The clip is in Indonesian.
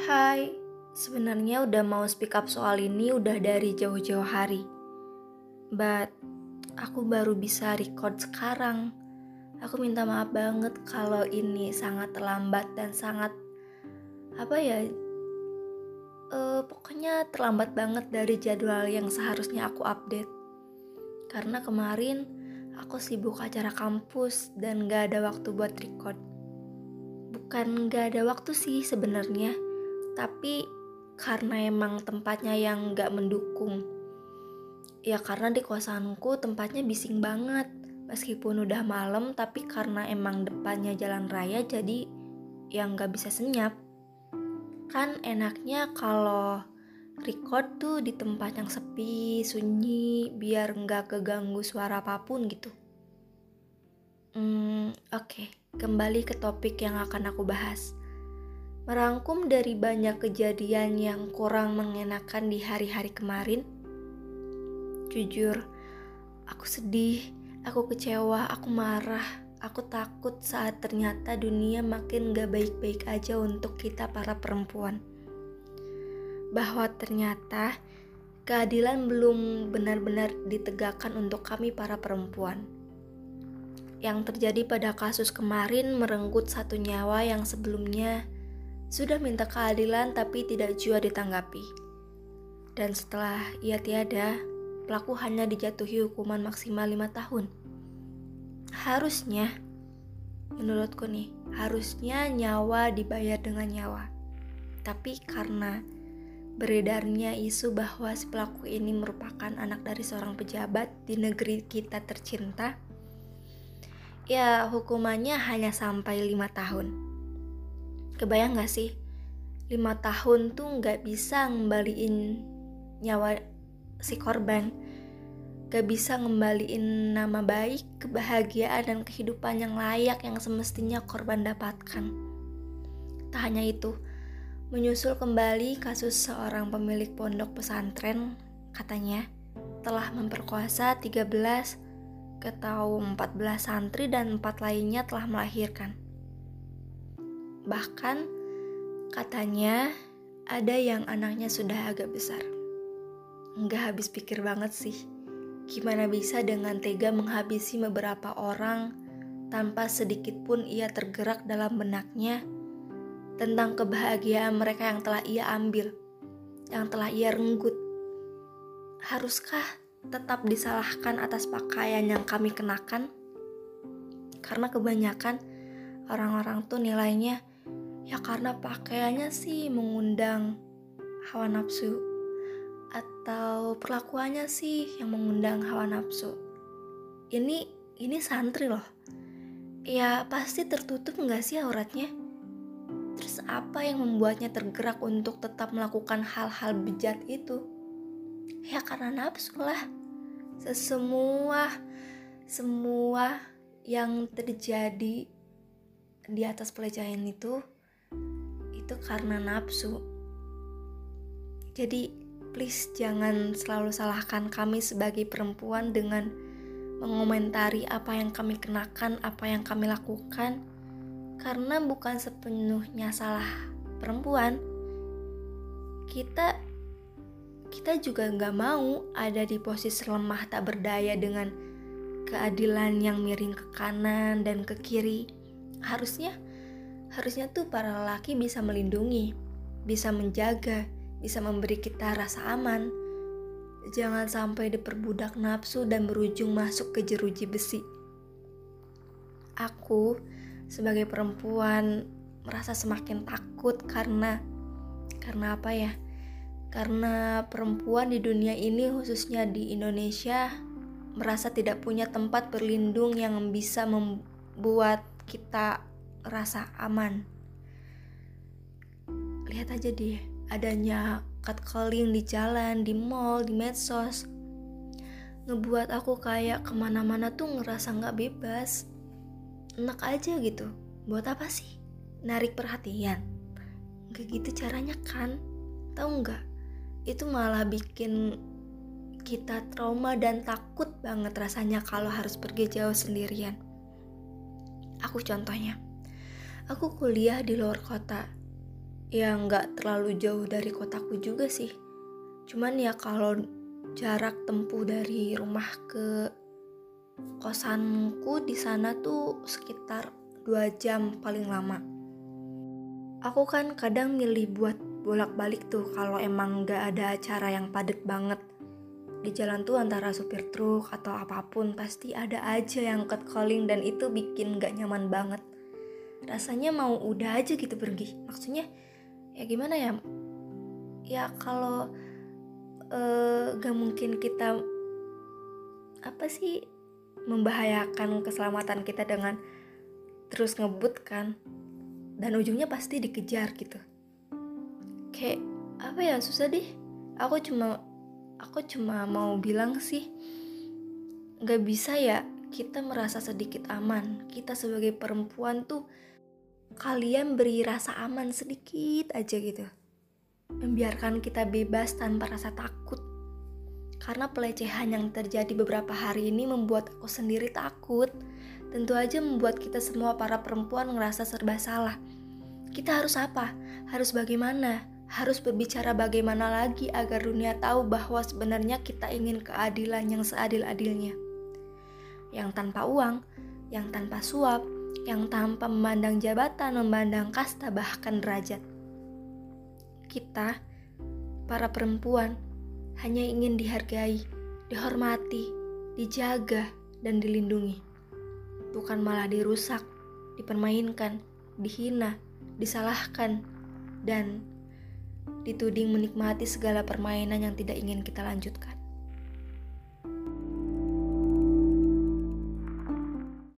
Hai, sebenarnya udah mau speak up soal ini udah dari jauh-jauh hari. But aku baru bisa record sekarang. Aku minta maaf banget kalau ini sangat terlambat dan sangat apa ya? Uh, pokoknya terlambat banget dari jadwal yang seharusnya aku update. Karena kemarin aku sibuk acara kampus dan gak ada waktu buat record. Bukan gak ada waktu sih sebenarnya tapi karena emang tempatnya yang gak mendukung ya karena di kosanku tempatnya bising banget meskipun udah malam tapi karena emang depannya jalan raya jadi yang gak bisa senyap kan enaknya kalau record tuh di tempat yang sepi, sunyi, biar nggak keganggu suara apa pun gitu. Hmm, oke, okay. kembali ke topik yang akan aku bahas merangkum dari banyak kejadian yang kurang mengenakan di hari-hari kemarin. Jujur, aku sedih, aku kecewa, aku marah, aku takut saat ternyata dunia makin gak baik-baik aja untuk kita para perempuan. Bahwa ternyata keadilan belum benar-benar ditegakkan untuk kami para perempuan. Yang terjadi pada kasus kemarin merenggut satu nyawa yang sebelumnya sudah minta keadilan tapi tidak jua ditanggapi. Dan setelah ia tiada, pelaku hanya dijatuhi hukuman maksimal lima tahun. Harusnya, menurutku nih, harusnya nyawa dibayar dengan nyawa. Tapi karena beredarnya isu bahwa si pelaku ini merupakan anak dari seorang pejabat di negeri kita tercinta, ya hukumannya hanya sampai lima tahun. Kebayang gak sih? lima tahun tuh gak bisa ngembaliin nyawa si korban. Gak bisa ngembaliin nama baik, kebahagiaan, dan kehidupan yang layak yang semestinya korban dapatkan. Tak hanya itu, menyusul kembali kasus seorang pemilik pondok pesantren, katanya, telah memperkosa 13 atau 14 santri dan empat lainnya telah melahirkan. Bahkan katanya ada yang anaknya sudah agak besar. Nggak habis pikir banget sih. Gimana bisa dengan tega menghabisi beberapa orang tanpa sedikit pun ia tergerak dalam benaknya tentang kebahagiaan mereka yang telah ia ambil, yang telah ia renggut. Haruskah tetap disalahkan atas pakaian yang kami kenakan? Karena kebanyakan orang-orang tuh nilainya Ya karena pakaiannya sih mengundang hawa nafsu atau perlakuannya sih yang mengundang hawa nafsu. Ini ini santri loh. Ya pasti tertutup nggak sih auratnya? Terus apa yang membuatnya tergerak untuk tetap melakukan hal-hal bejat itu? Ya karena nafsu lah. Sesemua semua yang terjadi di atas pelecehan itu itu karena nafsu. Jadi, please jangan selalu salahkan kami sebagai perempuan dengan mengomentari apa yang kami kenakan, apa yang kami lakukan, karena bukan sepenuhnya salah perempuan. Kita kita juga nggak mau ada di posisi lemah tak berdaya dengan keadilan yang miring ke kanan dan ke kiri. Harusnya harusnya tuh para lelaki bisa melindungi, bisa menjaga, bisa memberi kita rasa aman. Jangan sampai diperbudak nafsu dan berujung masuk ke jeruji besi. Aku sebagai perempuan merasa semakin takut karena karena apa ya? Karena perempuan di dunia ini khususnya di Indonesia merasa tidak punya tempat berlindung yang bisa membuat kita rasa aman. Lihat aja deh, adanya catcalling di jalan, di mall, di medsos. Ngebuat aku kayak ke mana-mana tuh ngerasa nggak bebas. Enak aja gitu. Buat apa sih? Narik perhatian. Gak gitu caranya kan? Tahu nggak? Itu malah bikin kita trauma dan takut banget rasanya kalau harus pergi jauh sendirian. Aku contohnya. Aku kuliah di luar kota. ya nggak terlalu jauh dari kotaku juga sih. Cuman ya kalau jarak tempuh dari rumah ke kosanku di sana tuh sekitar dua jam paling lama. Aku kan kadang milih buat bolak-balik tuh kalau emang nggak ada acara yang padet banget. Di jalan tuh antara supir truk atau apa pun pasti ada aja yang cut calling dan itu bikin gak nyaman banget rasanya mau udah aja gitu pergi. Maksudnya ya gimana ya? Ya kalau uh, gak mungkin kita apa sih membahayakan keselamatan kita dengan terus ngebut kan? Dan ujungnya pasti dikejar gitu. Kayak apa ya susah deh. Aku cuma aku cuma mau bilang sih nggak bisa ya kita merasa sedikit aman. Kita sebagai perempuan tuh kalian beri rasa aman sedikit aja gitu membiarkan kita bebas tanpa rasa takut karena pelecehan yang terjadi beberapa hari ini membuat aku sendiri takut tentu aja membuat kita semua para perempuan ngerasa serba salah kita harus apa? Harus bagaimana? harus berbicara bagaimana lagi agar dunia tahu bahwa sebenarnya kita ingin keadilan yang seadil-adilnya. Yang tanpa uang, yang tanpa suap, yang tanpa memandang jabatan, memandang kasta, bahkan derajat. Kita, para perempuan, hanya ingin dihargai, dihormati, dijaga, dan dilindungi. Bukan malah dirusak, dipermainkan, dihina, disalahkan, dan dituding menikmati segala permainan yang tidak ingin kita lanjutkan.